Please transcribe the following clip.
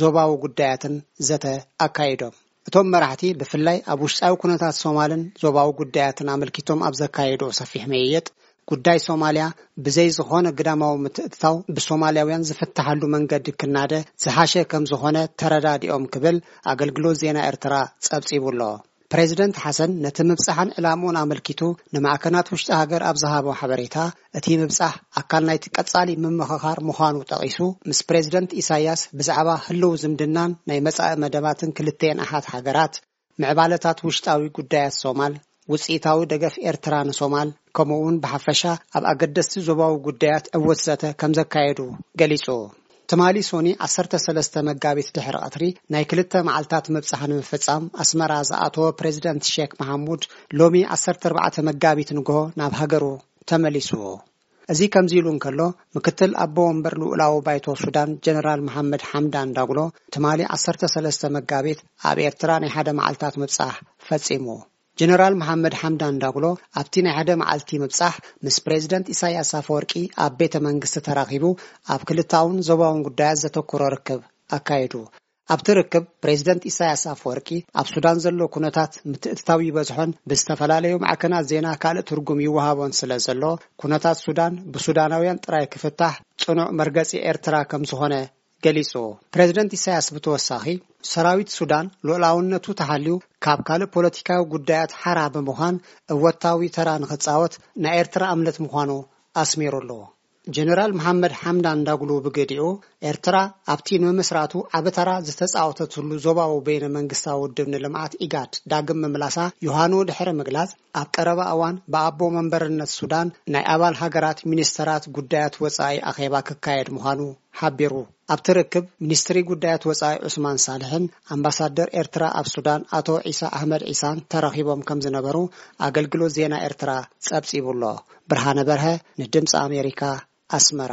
ዞባዊ ጉዳያትን ዘተ ኣካይዶም። እቶም መራሕቲ ብፍላይ ኣብ ውሽጣዊ ኩነታት ሶማልን ዞባዊ ጉዳያትን ኣመልኪቶም ኣብ ዘካየድኦ ሰፊሕ ምይይጥ፣ ጉዳይ ሶማልያ ብዘይ ዝኾነ ግዳማዊ ምትእትታው ብሶማልያውያን ዝፍታሓሉ መንገዲ ክናደ ዝሓሸ ከምዝኾነ ተረዳዲኦም ክብል ኣገልግሎት ዜና ኤርትራ ጸብጺቡ'ሎ። ፕረዚደንት ሓሰን ነቲ ምብጻሕን ዕላምኡን ኣመልኪቱ ንማዕከናት ውሽጢ ሃገር ኣብ ዝሃቦ ሓበሬታ፣ እቲ ምብጻሕ ኣካል ናይቲ ቀጻሊ ምምኽኻር ምዃኑ ጠቒሱ፣ ምስ ፕረዚደንት ኢሳይያስ ብዛዕባ ህሉው ዝምድናን ናይ መጻኢ መደባትን ክልቲኤን ኣሓት ሃገራት፣ ምዕባለታት ውሽጣዊ ጉዳያት ሶማል፣ ውጽኢታዊ ደገፍ ኤርትራ ንሶማል፣ ከምኡ'ውን ብሓፈሻ ኣብ ኣገደስቲ ዞባዊ ጉዳያት ዕዉት ዘተ ከምዘካየዱ ገሊጹ። ትማሊ ሶኒ ዓሰርተ ሰለስተ መጋቢት ድሕሪ ቐትሪ ናይ ክልተ መዓልታት ምብጻሕ ንምፍጻም ኣስመራ ዝኣተወ ፕረዚደንት ሼክ መሓሙድ ሎሚ ዓሰርተ ኣርባዕተ መጋቢት ንግሆ ናብ ሃገሩ ተመሊሱ። እዚ ከምዚ'ሉ እንከሎ ምክትል ኣቦ ወንበር ልኡላዊ ባይቶ ሱዳን ጀነራል መሓመድ ሓምዳን ዳጉሎ ትማሊ ዓሰርተ ሰለስተ መጋቢት ኣብ ኤርትራ ናይ ሓደ መዓልታት ምብጻሕ ፈጺሙ። ጀነራል መሓመድ ሓምዳን ዳጉሎ ኣብቲ ናይ ሓደ መዓልቲ ምብጻሕ ምስ ፕሬዚደንት ኢሳይያስ ኣፈወርቂ ኣብ ቤተ መንግስቲ ተራኺቡ ኣብ ክልተኣውን ዞባውን ጉዳያት ዘተኮረ ርክብ ኣካየዱ። ኣብቲ ርክብ ፕሬዚደንት ኢሳይያስ ኣፈወርቂ ኣብ ሱዳን ዘሎ ኩነታት ምትእትታው ይበዝሖን ብዝተፈላለዩ ማዕከናት ዜና ካልእ ትርጉም ይወሃቦን ስለዘሎ ኩነታት ሱዳን ብሱዳናውያን ጥራይ ክፍታሕ ጽኑዕ መርገጺ ኤርትራ ከምዝኾነ ገሊጹ። ፕረዚደንት ኢሳያስ ብተወሳኺ፣ ሰራዊት ሱዳን ሉእላውነቱ ተሓልዩ ካብ ካልእ ፖለቲካዊ ጉዳያት ሓራ ብምዃን እወታዊ ተራ ንኽጻወት ናይ ኤርትራ እምነት ምዃኑ ኣስሚሩሉ። ጀነራል መሓመድ ሓምዳን ዳግሎ ብገዲኡ፣ ኤርትራ ኣብቲ ንምምስራቱ ዓቢ ተራ ዝተጻወተትሉ ዞባዊ በይነ መንግስታዊ ውድብ ንልምዓት ኢጋድ ዳግም ምምላሳ ዮሃንኡ ድሕሪ ምግላጽ፣ ኣብ ቀረባ እዋን ብኣቦ መንበርነት ሱዳን ናይ ኣባል ሃገራት ሚኒስተራት ጉዳያት ወጻኢ ኣኼባ ክካየድ ምዃኑ ሓቢሩ። ኣብቲ ርክብ ሚኒስትሪ ጉዳያት ወጻኢ ዑስማን ሳልሕን ኣምባሳደር ኤርትራ ኣብ ሱዳን ኣቶ ዒሳ ኣህመድ ዒሳን ተረኺቦም ከምዝነበሩ ኣገልግሎት ዜና ኤርትራ ጸብጺቡ'ሎ። ብርሃነ በርሀ ንድምጺ ኣሜሪካ ኣስመራ።